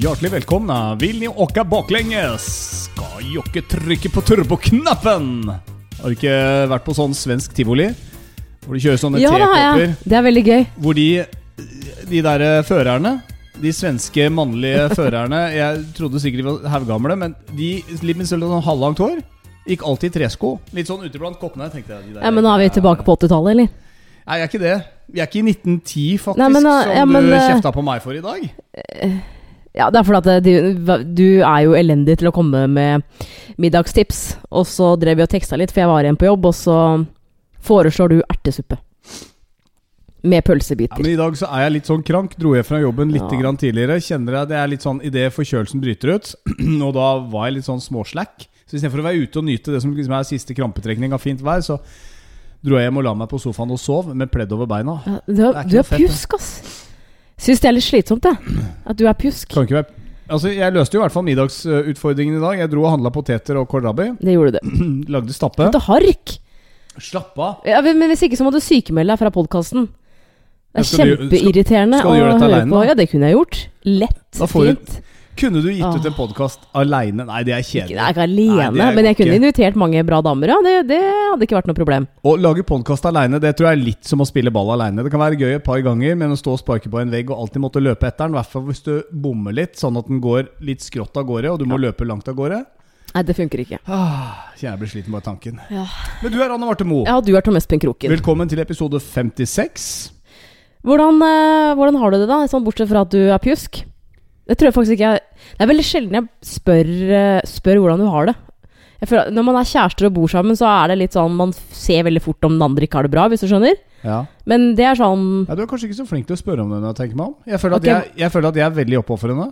Hjertelig velkomne, Vill ni åka baklänges? Skal Jokke trykke på turboknappen? Har du ikke vært på sånn svensk tivoli? Hvor de kjører sånne Ja, det har jeg. Det er veldig gøy. Hvor de, de der førerne De svenske mannlige førerne Jeg trodde sikkert de var haugamle, men de litt med sånn halvlangt hår gikk alltid i tresko. Litt sånn ute blant koppene. tenkte jeg de der- Ja, Men nå er vi tilbake på 80-tallet, eller? Nei, jeg er ikke det. Vi er ikke i 1910, faktisk, Nei, men, som ja, men, du uh, kjefta på meg for i dag. Ja, det er fordi at eh, du, du er jo elendig til å komme med middagstips. Og så drev vi og teksta litt, for jeg var igjen på jobb, og så foreslår du ertesuppe. Med pølsebiter. Ja, men I dag så er jeg litt sånn krank. Dro jeg fra jobben litt Ja. grann tidligere. Kjenner jeg det er litt sånn idet forkjølelsen bryter ut. og da var jeg litt sånn småslack. Så istedenfor å være ute og nyte det som liksom er siste krampetrekning av fint vær, så dro jeg hjem og la meg på sofaen og sov med pledd over beina. Ja, du, Det er er, pjusk, ass. Syns det er litt slitsomt, jeg. At du er pjusk. Kan ikke være Altså, Jeg løste jo i hvert fall middagsutfordringen i dag. Jeg dro og handla poteter og kålrabi. Det gjorde du. Lagde stappe. Du hark! Slapp av. Ja, men hvis ikke så må du sykemelde deg fra podkasten. Det er kjempeirriterende å dette høre på. Ja, det kunne jeg gjort. Lett. Får du- fint. Kunne du gitt Åh. ut en podkast aleine? Nei, det er Ikke, kjedelig. jeg er ikke alene, Nei, det men jeg kunne invitert mange bra damer, ja. Det, det hadde ikke vært noe problem. Å lage podkast aleine det tror jeg er litt som å spille ball aleine. Det kan være gøy et par ganger, men å stå og sparke på en vegg og alltid måtte løpe etter den, i hvert fall hvis du bommer litt, sånn at den går litt skrått av gårde, og du må løpe langt av gårde Nei, det funker ikke. ah, jeg blir sliten bare tanken. Ja. Men du er Anne Marte Moe. Ja, du er Tom Espen Kroken. Velkommen til episode 56. Hvordan, eh, hvordan har du det, da? Sånn bortsett fra at du er pjusk? Det tror jeg faktisk ikke jeg Det er veldig sjelden jeg spør, eh, spør hvordan du har det. Jeg føler, når man er kjærester og bor sammen, så er det litt sånn Man ser veldig fort om den andre ikke har det bra, hvis du skjønner. Ja. Men det er sånn ja, Du er kanskje ikke så flink til å spørre om det når jeg tenker meg om. Jeg føler at, okay. jeg, jeg, føler at jeg er veldig oppofrende.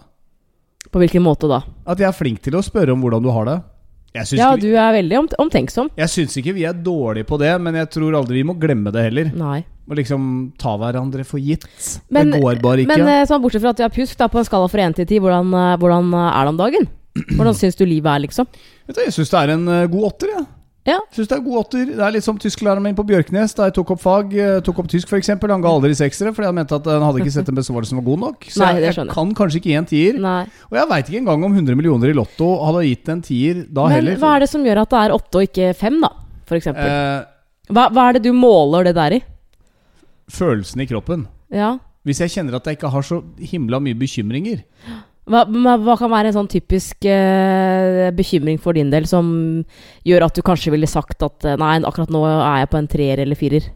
På hvilken måte da? At jeg er flink til å spørre om hvordan du har det. Jeg Ja, ikke, vi- du er veldig omtenksom. jeg syns ikke vi er dårlige på det, men jeg tror aldri vi må glemme det heller. Nei. Å liksom ta hverandre for gitt. Men- det går bare ikke. Men sånn bortsett fra at har pjusk, da, på en skala fra 1 til 10, hvordan, eh, hvordan eh, er det om dagen? Hvordan syns du livet er, liksom? Vet du, jeg syns det er en god åtter. Jeg. Ja. Synes det er god åtter Det er litt som tysklæreren min på Bjørknes. Da jeg tok opp fag, tok opp tysk f.eks. Han ga aldri seksere, fordi han mente at han hadde ikke sett en besvarelse som var god nok. Så Nei, jeg, jeg kan kanskje ikke gi en tier. Nei. Og jeg veit ikke engang om 100 millioner i Lotto hadde gitt en tier da Men heller. hva er det som gjør at det er 8 og ikke 5, da? For eksempel. Eh, Hva, hva er det du måler det der i? Følelsen i kroppen. Ja. Hvis jeg kjenner at jeg ikke har så himla mye bekymringer Hva, hva kan være en sånn typisk eh, bekymring for din del som gjør at du kanskje ville sagt at eh, nei, akkurat nå er jeg på en treer eller firer?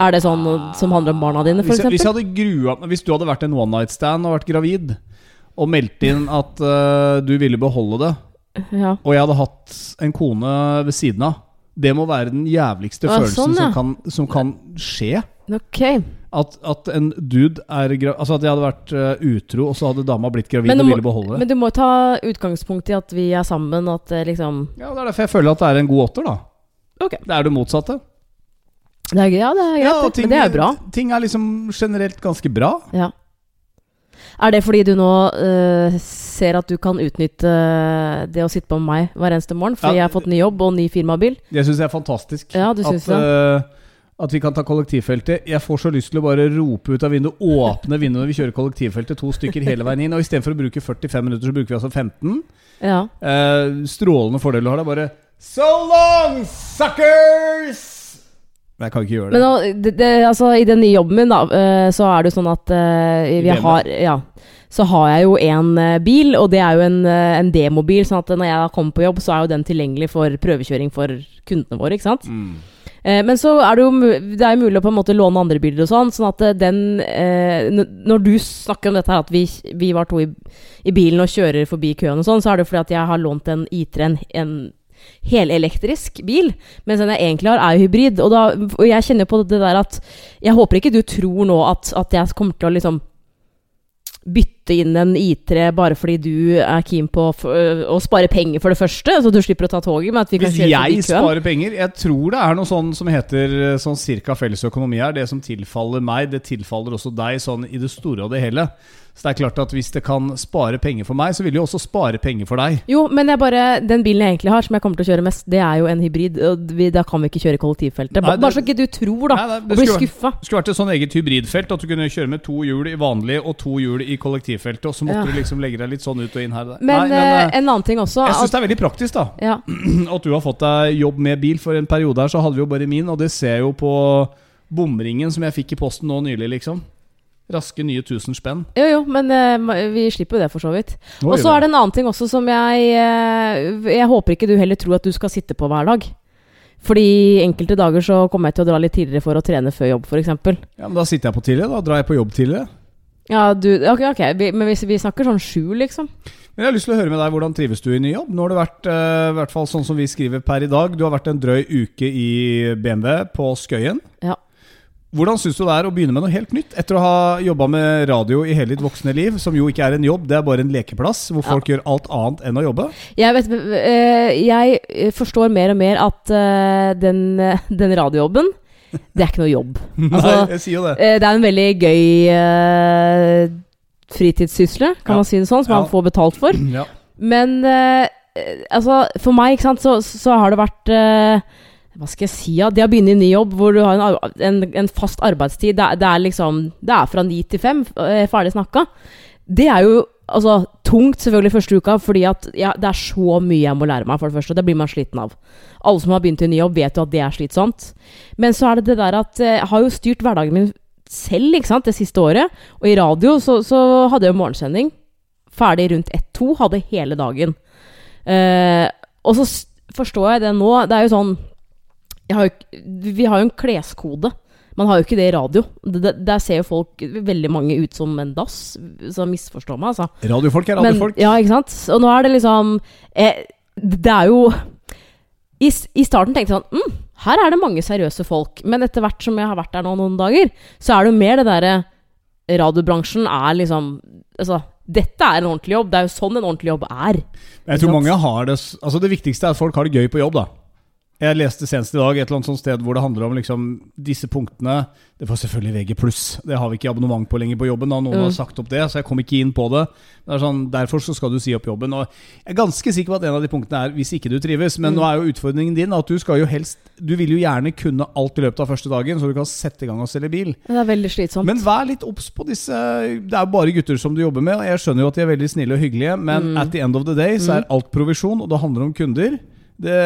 Er det sånn som handler om barna dine, hvis hvis, f.eks.? hadde grua, hvis du hadde vært en one night stand og vært gravid, og meldt inn at uh, du ville beholde det, Ja. og jeg hadde hatt en kone ved siden av Det må være den jævligste ah, følelsen sånn, ja. som, kan, som kan skje. Okay. At, at en dude er Altså at jeg hadde vært eh, utro, og så hadde dama blitt gravid du og må- ville beholde det. Men du må ta utgangspunkt i at vi er sammen, at liksom Ja, Det er derfor jeg føler at det er en god åtter, da. Okay. Det er det motsatte. Det er, ja, det er greit, Ja, ting, men det er bra. Ting er liksom generelt ganske bra. Ja. Er det fordi du nå uh, ser at du kan utnytte eh, det å sitte på meg hver eneste morgen? Fordi Ja. jeg har fått ny jobb og ny firmabil? Jeg syns det er fantastisk. Ja, du synes at, det? Uh, at vi kan ta kollektivfeltet. Jeg får så lyst til å bare rope ut av vinduet, åpne vinduet når vi kjører kollektivfeltet, to stykker hele veien inn. Og istedenfor å bruke 45 minutter, så bruker vi altså 15. Ja. Uh, strålende fordel du har. Det er bare So long, suckers! Men jeg kan ikke gjøre det. Men det, det, altså, i den nye jobben min, da, eh, så er det jo sånn at eh, vi har Ja. Så har jeg jo en eh, bil, og det er jo en, eh, en demobil. Sånn at når jeg kommer på jobb, så er jo den tilgjengelig for prøvekjøring for kundene våre. ikke sant? Mm. Eh, men så er det jo det er mulig å på en måte låne andre biler og sånn, sånn at eh, den eh, Når du snakker om dette her, at vi, vi var to i, i bilen og kjører forbi køen og sånn, så er det fordi at jeg har lånt en I3, en, en helelektrisk bil, mens den jeg egentlig har, er jo hybrid. Og, da, og jeg kjenner på det der at Jeg håper ikke du tror nå at, at jeg kommer til å liksom bytte inn en I3 bare fordi du er keen på å spare penger, for det første, så du slipper å ta toget. Men at vi kan Hvis jeg sparer penger Jeg tror det er noe sånn som heter eh, sånn cirka felles økonomi her. Det som tilfaller meg, det tilfaller også deg sånn i det store og det hele. Så det er klart at hvis det kan spare penger for meg, så vil det jo også spare penger for deg. Jo, men jeg bare, den bilen jeg egentlig har, som jeg kommer til å kjøre mest, det er jo en hybrid. Og vi, da kan vi ikke kjøre i kollektivfeltet. Nei, det- Bare så ikke du tror, da. Nei, nei, det og blir skuffa. Det skulle vært et sånn eget hybridfelt, at du kunne kjøre med to hjul i vanlig og to hjul i kollektivfeltet, og så måtte Ja. du liksom legge deg litt sånn ut og inn her. Men, Nei, men eh, en annen ting også jeg syns det er veldig praktisk, da. ja, At du har fått deg jobb med bil. For en periode her så hadde vi jo bare min, og det ser jeg jo på bomringen som jeg fikk i posten nå nylig, liksom. Raske nye 1000 spenn. Jo, jo, men uh, vi slipper jo det, for så vidt. Og så er det en annen ting også som jeg uh, Jeg håper ikke du heller tror at du skal sitte på hver dag. Fordi enkelte dager så kommer jeg til å dra litt tidligere for å trene før jobb, f.eks. Ja, men Da sitter jeg på tidligere. Da drar jeg på jobb tidlig. Ja, du Ok, ok, vi, men hvis vi snakker sånn sju, liksom. Men jeg har lyst til å høre med deg, Hvordan trives du i ny jobb? Nå har det vært, uh, hvert fall sånn som vi skriver per i dag, du har vært en drøy uke i BMW på Skøyen. Ja. Hvordan syns du det er å begynne med noe helt nytt? Etter å ha jobba med radio i hele ditt voksne liv, som jo ikke er en jobb, det er bare en lekeplass hvor Ja. folk gjør alt annet enn å jobbe. Jeg, vet, eh, jeg forstår mer og mer at eh, den, den radiojobben, det er ikke noe jobb. Altså, Nei, jeg sier jo det. Eh, Det er en veldig gøy uh, fritidssysle, kan Ja. man si det sånn, som Ja. man får betalt for. Ja. Men eh, eh, altså, for meg, ikke sant, så, så har det vært uh, Hva skal jeg si? Ja? Det å begynne i ny jobb hvor du har en, en, en fast arbeidstid, det er, det er liksom Det er fra ni til fem, eh, ferdig snakka. Det er jo altså, tungt selvfølgelig første uka, fordi at ja, det er så mye jeg må lære meg, for det første. Det blir man sliten av. Alle som har begynt i ny jobb, vet jo at det er slitsomt. Men så er det det der at eh, jeg har jo styrt hverdagen min selv ikke sant, det siste året. Og i radio så, så hadde jeg jo morgensending. Ferdig rundt ett-to. Hadde hele dagen. Eh, og så forstår jeg det nå. Det er jo sånn har jo, Vi har jo en kleskode. Man har jo ikke det i radio. Det- det- Der ser jo folk, veldig mange, ut som en dass. Så misforstå meg, altså. Radiofolk er Men, radiofolk. ja, ikke sant? Og nå er det liksom eh, Det er jo i, I starten tenkte jeg sånn mm, Her er det mange seriøse folk. Men etter hvert som jeg har vært der nå noen dager, så er det jo mer det derre Radiobransjen er liksom Altså, dette er en ordentlig jobb. Det er jo sånn en ordentlig jobb er. Jeg tror mange har det Altså Det viktigste er at folk har det gøy på jobb, da. Jeg leste senest i dag et eller annet sånt sted hvor det handler om liksom disse punktene. Det var selvfølgelig VG+. Det har vi ikke abonnement på lenger på jobben. Da. Noen Mm. har sagt opp det, så jeg kom ikke inn på det. det er sånn, derfor så skal du si opp jobben. Og jeg er ganske sikker på at en av de punktene er hvis ikke du trives. Men Mm. nå er jo utfordringen din at du skal jo helst Du vil jo gjerne kunne alt i løpet av første dagen, så du kan sette i gang og selge bil. Det er veldig slitsomt. Men vær litt obs på disse Det er jo bare gutter som du jobber med, og jeg skjønner jo at de er veldig snille og hyggelige, men Mm. at the end of the day så er alt provisjon, og det handler om kunder. Det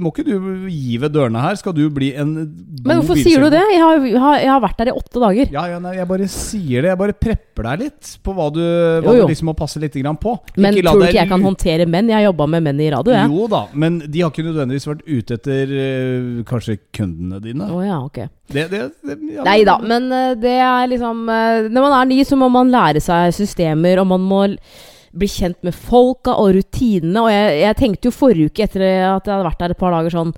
må ikke du gi ved dørene her. Skal du bli en god Men hvorfor sier du det? Jeg har, jeg har, vært der i åtte dager. Ja, ja, nei, jeg bare sier det. Jeg bare prepper deg litt på hva du, hva Jo, jo. du liksom må passe litt grann på. Men Ikke tror du ikke jeg kan håndtere menn? Jeg har jobba med menn i radio, jeg. Jo da, men de har ikke nødvendigvis vært ute etter øh, kanskje kundene dine. Oh, ja, ok. Det, det, det, ja, Nei da, men eh, det er liksom eh, Når man er ny, så må man lære seg systemer, og man må bli kjent med folka og rutinene. Og jeg, jeg tenkte jo forrige uke, etter at jeg hadde vært der et par dager, sånn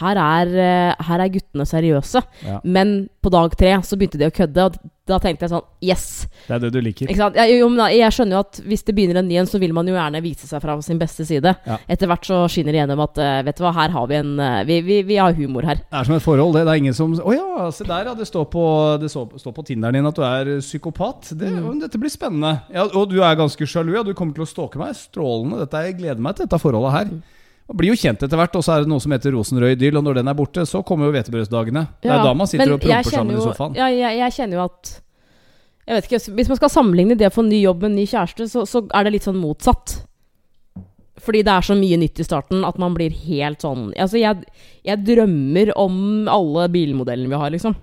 her er, eh, her er guttene seriøse. Ja. Men på dag tre så begynte de å kødde, og da tenkte jeg sånn Yes! Det er det du liker. Jeg, jo, jeg skjønner jo at hvis det begynner en ny en, så vil man jo gjerne vise seg fra sin beste side. Ja. Etter hvert så skinner det gjennom at eh, vet du hva, her har vi en eh, Vi, vi, vi har humor her. Det er som et forhold, det. Det er ingen som Å ja, se der, ja. Det står på, det står på Tinderen din at du er psykopat. Det, Mm. Dette blir spennende. Ja, og du er ganske sjalu. Ja. Du kommer til å stalke meg. Strålende. Dette, jeg gleder meg til dette forholdet her. Mm. Man blir jo kjent etter hvert, og så er det noe som heter rosenrød. Og når den er borte, så kommer jo hvetebrødsdagene. Det er da man sitter og jeg promper sammen sammen i sofaen. Ja, jeg, jeg kjenner jo at Jeg vet ikke, Hvis man skal sammenligne det å få ny jobb med en ny kjæreste, så, så er det litt sånn motsatt. Fordi det er så mye nytt i starten at man blir helt sånn Altså, jeg, jeg drømmer om alle bilmodellene vi har, liksom.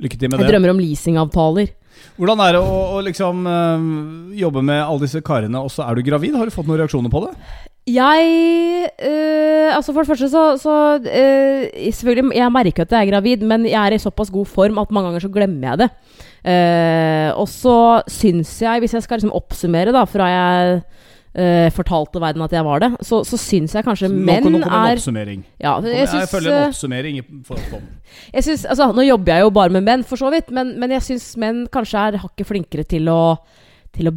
Lykke til med Jeg det. drømmer om leasingavtaler. Hvordan er det å, å liksom øh, jobbe med alle disse karene, og så er du gravid? Har du fått noen reaksjoner på det? Jeg øh, Altså For det første så, så øh, Selvfølgelig, jeg merker at jeg er gravid, men jeg er i såpass god form at mange ganger så glemmer jeg det. Uh, og så syns jeg, hvis jeg skal liksom oppsummere da fra jeg uh, fortalte verden at jeg var det, så, så syns jeg kanskje Nå, menn nå kommer en er oppsummering. ja, Jeg, jeg syns, følger en oppsummering. jeg synes, altså, Nå jobber jeg jo bare med menn, for så vidt, men, men jeg syns menn kanskje er hakket flinkere til å, til å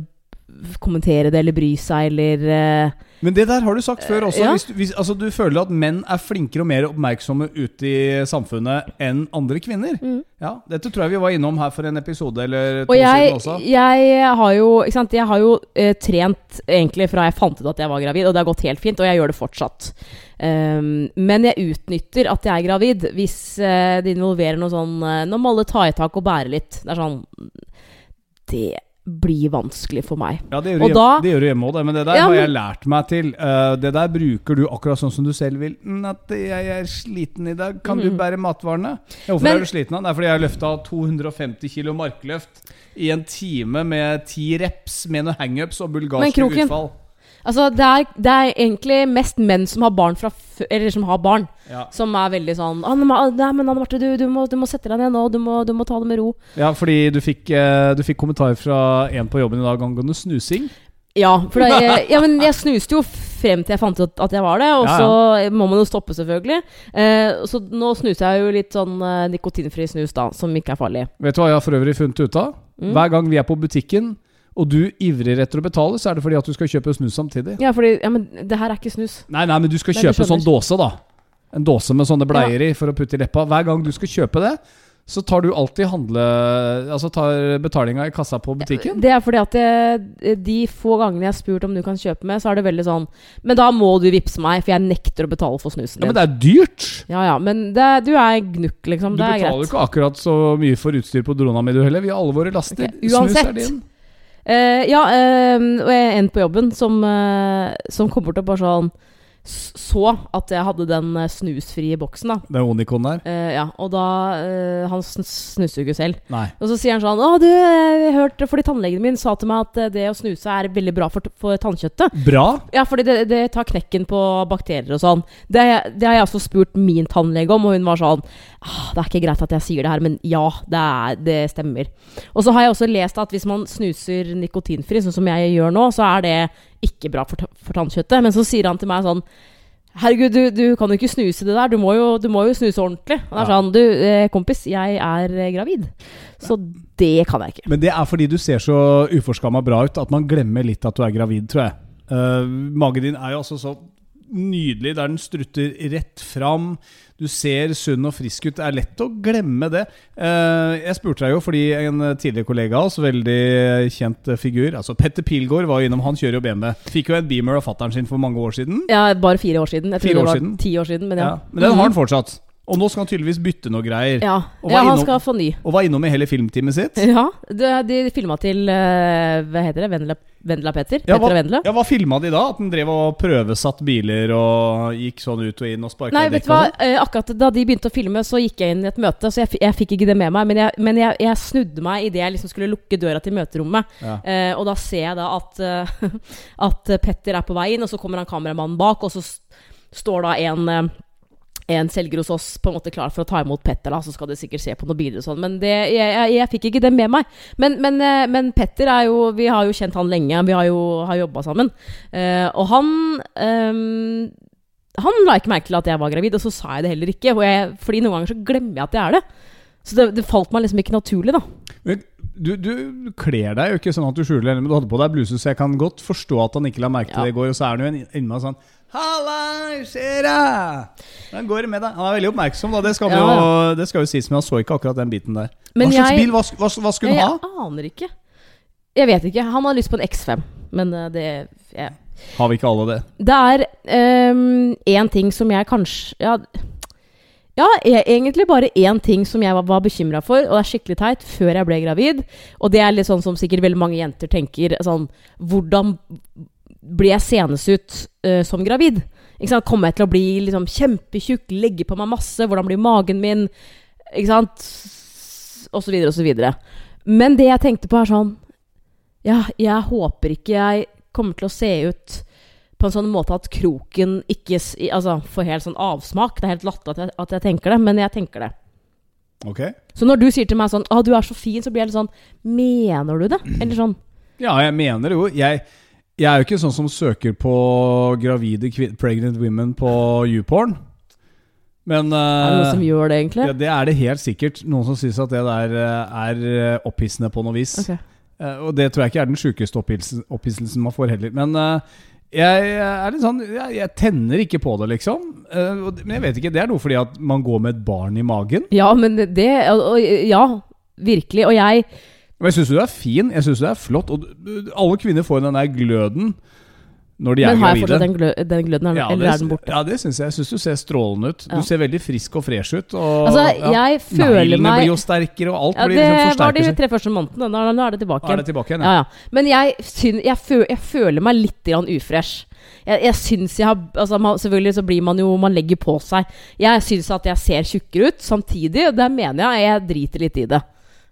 kommentere det eller bry seg eller øh, Men det der har du sagt før også. Ja. Hvis du, hvis, altså, du føler at menn er flinkere og mer oppmerksomme ute i samfunnet enn andre kvinner. Mm. Ja, Dette tror jeg vi var innom her for en episode eller to Og jeg, siden også. jeg har jo, sant? Jeg har jo uh, trent egentlig fra jeg fant ut at jeg var gravid, og det har gått helt fint, og jeg gjør det fortsatt. Um, men jeg utnytter at jeg er gravid hvis uh, det involverer noe sånn uh, Nå må alle ta i tak og bære litt. Det er sånn Det blir vanskelig for meg. Ja, det gjør, du hjem, da- det gjør du hjemme òg, men det der Ja, har jeg lært meg til. Uh, det der bruker du akkurat sånn som du selv vil. Mm, at jeg er sliten i dag. Kan du Mhm. bære matvarene? Ja, hvorfor Men- er du sliten? da? Det er fordi jeg har løfta 250 kilo markløft i en time med ti reps med noen hangups og Men bulgarske utfall. Altså, det er, det er egentlig mest menn som har barn fra Eller som har barn, Ja. som er veldig sånn Anne, nei, men Anne Marte, du, du, må, du må sette deg ned nå. Du må, du må ta det med ro. ja, fordi du fikk, eh, du fikk kommentar fra en på jobben i dag angående snusing. Ja, for jeg, ja, men jeg snuste jo frem til jeg fant ut at jeg var det, og Ja, så må man jo stoppe, selvfølgelig. Eh, så nå snuser jeg jo litt sånn eh, nikotinfri snus, da, som ikke er farlig. Vet du hva jeg har for øvrig funnet ut av? Mm. Hver gang vi er på butikken, og du ivrer etter å betale, så er det fordi at du skal kjøpe snus samtidig. Ja, fordi Ja, men det her er ikke snus. Nei, nei, men du skal du kjøpe sånn dåse, da. En dåse med sånne bleier i for å putte i leppa. Hver gang du skal kjøpe det, så tar du alltid handle... Altså tar betalinga i kassa på butikken. Det er fordi at det, de få gangene jeg har spurt om du kan kjøpe med, så er det veldig sånn Men da må du vippse meg, for jeg nekter å betale for snusen din. Ja. Men det er dyrt! Ja ja, men det, du er gnukk, liksom. Du Det er betaler jo greit. ikke akkurat så mye for utstyr på drona mi, du heller. Vi har alle våre laster. Okay, uansett. Snus er din. Eh, ja, uh, og jeg er en på jobben som, uh, som kom bort og bare sånn Så at jeg hadde den snusfrie boksen, da. Den Onikon der. Uh, ja, og da uh, Han snuser jo ikke selv. Nei. Og så sier han sånn Å, du, jeg hørte fordi tannlegen min sa til meg at det å snuse er veldig bra for, for tannkjøttet. Bra. Ja, fordi det, det tar knekken på bakterier og sånn. Det, det har jeg også spurt min tannlege om, og hun var sånn ah, Det er ikke greit at jeg sier det her, men ja, det, er, det stemmer. Og så har jeg også lest at hvis man snuser nikotinfri, sånn som jeg gjør nå, så er det ikke bra for, for tannkjøttet. Men så sier han til meg sånn Herregud, du, du kan jo ikke snuse det der. Du må jo, du må jo snuse ordentlig. Og det er sånn Du, eh, kompis, jeg er eh, gravid. Så det kan jeg ikke. Men det er fordi du ser så uforskamma bra ut at man glemmer litt at du er gravid, tror jeg. Uh, magen din er jo altså så nydelig, der den strutter rett fram. Du ser sunn og frisk ut. Det er lett å glemme det. Eh, jeg spurte deg jo fordi en tidligere kollega av oss, veldig kjent figur, altså Petter Pilgaard, var jo innom. Han kjører jo BMW. Fikk jo en Beamer av fattern sin for mange år siden. Ja, bare fire år siden. Jeg tror det var siden? ti år siden, men ja. Ja. Men den har han fortsatt. Og nå skal han tydeligvis bytte noe greier. Ja, ja han innom- skal få ny. Og var innom i hele filmteamet sitt. Ja, det, de filma til eh, Hva heter det? Vendela, Vendela Petter? Ja, Petter hva, Vendela? ja, hva filma de da? At den drev og prøvesatt biler og gikk sånn ut og inn og sparka Nei, i vet dekk du hva? sånn? Eh, akkurat da de begynte å filme, så gikk jeg inn i et møte, så jeg, jeg fikk ikke det med meg. Men jeg, men jeg, jeg snudde meg idet jeg liksom skulle lukke døra til møterommet. Ja. Eh, og da ser jeg da at, eh, at Petter er på vei inn, og så kommer han kameramannen bak, og så står da en en selger hos oss på en måte klar for å ta imot Petter, da, så skal de sikkert se på noen bilder og sånn. Men det, jeg, jeg, jeg fikk ikke det med meg. Men, men, eh, men Petter er jo Vi har jo kjent han lenge, vi har jo har jobba sammen. Uh, og han um, Han la ikke merke til at jeg var gravid, og så sa jeg det heller ikke. Jeg, fordi noen ganger så glemmer jeg at jeg er det. Så det, det falt meg liksom ikke naturlig, da. Men du, du kler deg jo ikke sånn at du skjuler det, men du hadde på deg bluse, så jeg kan godt forstå at han ikke la merke til Ja. det i går. Og så er han jo meg sånn Halla, skjer'a! Hvordan går det med deg? Han er veldig oppmerksom, da. Det skal, Ja, jo, det skal jo sies, men han så ikke akkurat den biten der. Men hva slags jeg- bil? Hva, hva, hva skulle Jeg, han ha? jeg aner ikke. Jeg vet ikke. Han har lyst på en X5, men eh, det jeg, Har vi ikke alle det? Det er én ting som jeg kanskje Ja, ja e egentlig bare én ting som jeg var, var bekymra for, og det er skikkelig teit, før jeg ble gravid. Og det er litt sånn som sikkert veldig mange jenter tenker sånn Hvordan blir jeg senest ut uh, som gravid? Ikke sant? Kommer jeg til å bli liksom kjempetjukk, legge på meg masse? Hvordan blir magen min? Ikke sant? Og så videre og så videre. Men det jeg tenkte på, er sånn Ja, jeg håper ikke jeg kommer til å se ut på en sånn måte at kroken ikke altså, får helt sånn avsmak. Det er helt latterlig at, jeg- at jeg tenker det, men jeg tenker det. Ok. Så når du sier til meg sånn 'Å, du er så fin', så blir jeg litt sånn Mener du det? Eller sånn Ja, jeg mener det jo. Jeg, jeg er jo ikke sånn som søker på gravide pregnant women på YouPorn. Men Er det noen eh, som gjør det, egentlig? Ja, det er det helt sikkert. Noen som syns at det der eh, er eh, opphissende på noe vis. Okay. Eh, Og det tror jeg ikke er den sjukeste opphisselsen, man får heller. Men eh, jeg er litt sånn jeg, jeg tenner ikke på det, liksom. Eh, Men jeg vet ikke, det er noe fordi at man går med et barn i magen. Ja, men det og, og, Ja, virkelig. Og jeg Men jeg syns du er fin, jeg syns du er flott. Og alle kvinner får den der gløden når de er Men har jeg gravide. fortsatt den, glø den gløden, eller, Ja, det, er den borte? ja, det syns jeg. Jeg syns du ser strålende ut. Ja. Du ser veldig frisk og fresh ut. Og, Altså, ja. føler meg blir jo sterkere, og alt ja, blir Det liksom var de tre første månedene. Nå, nå er det tilbake er igjen. det tilbake igjen, Ja, ja. ja. Men jeg, synes, jeg, føler, jeg føler meg litt ufresh. Jeg, jeg syns jeg har altså man, Selvfølgelig så blir man jo Man legger på seg. Jeg syns at jeg ser tjukkere ut. Samtidig, og der mener jeg jeg driter litt i det.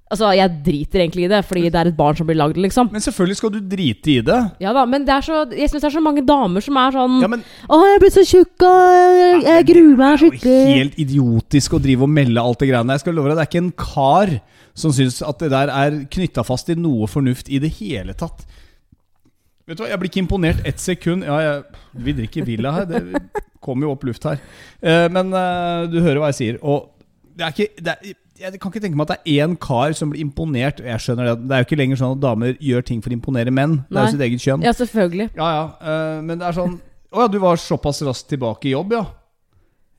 Altså, jeg driter egentlig i det, fordi det er et barn som blir lagd, liksom. Men selvfølgelig skal du drite i det. Ja da, men det er så, jeg syns det er så mange damer som er sånn Ja, men 'Å, jeg er blitt så tjukk, og jeg, jeg gruer meg Det er jo helt idiotisk å drive og melde alt det greiene. Jeg skal love deg, det er ikke en kar som syns at det der er knytta fast i noe fornuft i det hele tatt. Vet du hva, Jeg blir ikke imponert ett sekund. Ja, jeg, vi drikker Villa her. Det kommer jo opp luft her. Eh, men eh, du hører hva jeg sier. Og det er ikke det er, Jeg kan ikke tenke meg at det er én kar som blir imponert. Jeg skjønner Det Det er jo ikke lenger sånn at damer gjør ting for å imponere menn. Det er jo sitt eget kjønn. Ja, selvfølgelig. Ja, ja. eh, men det er sånn Å ja, du var såpass raskt tilbake i jobb, ja.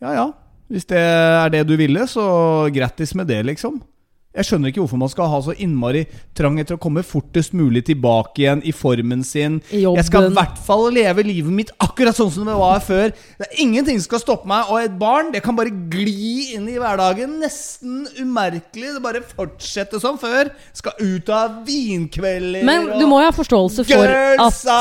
Ja ja. Hvis det er det du ville, så grattis med det, liksom. Jeg skjønner ikke hvorfor man skal ha så innmari trang etter å komme fortest mulig tilbake igjen i formen sin. Jobben. Jeg skal i hvert fall leve livet mitt akkurat sånn som det var før. Det er ingenting som skal stoppe meg, og et barn det kan bare gli inn i hverdagen. Nesten umerkelig. Det bare fortsetter som før. Skal ut av vinkvelder Men du må jo ha forståelse for at Girlsa,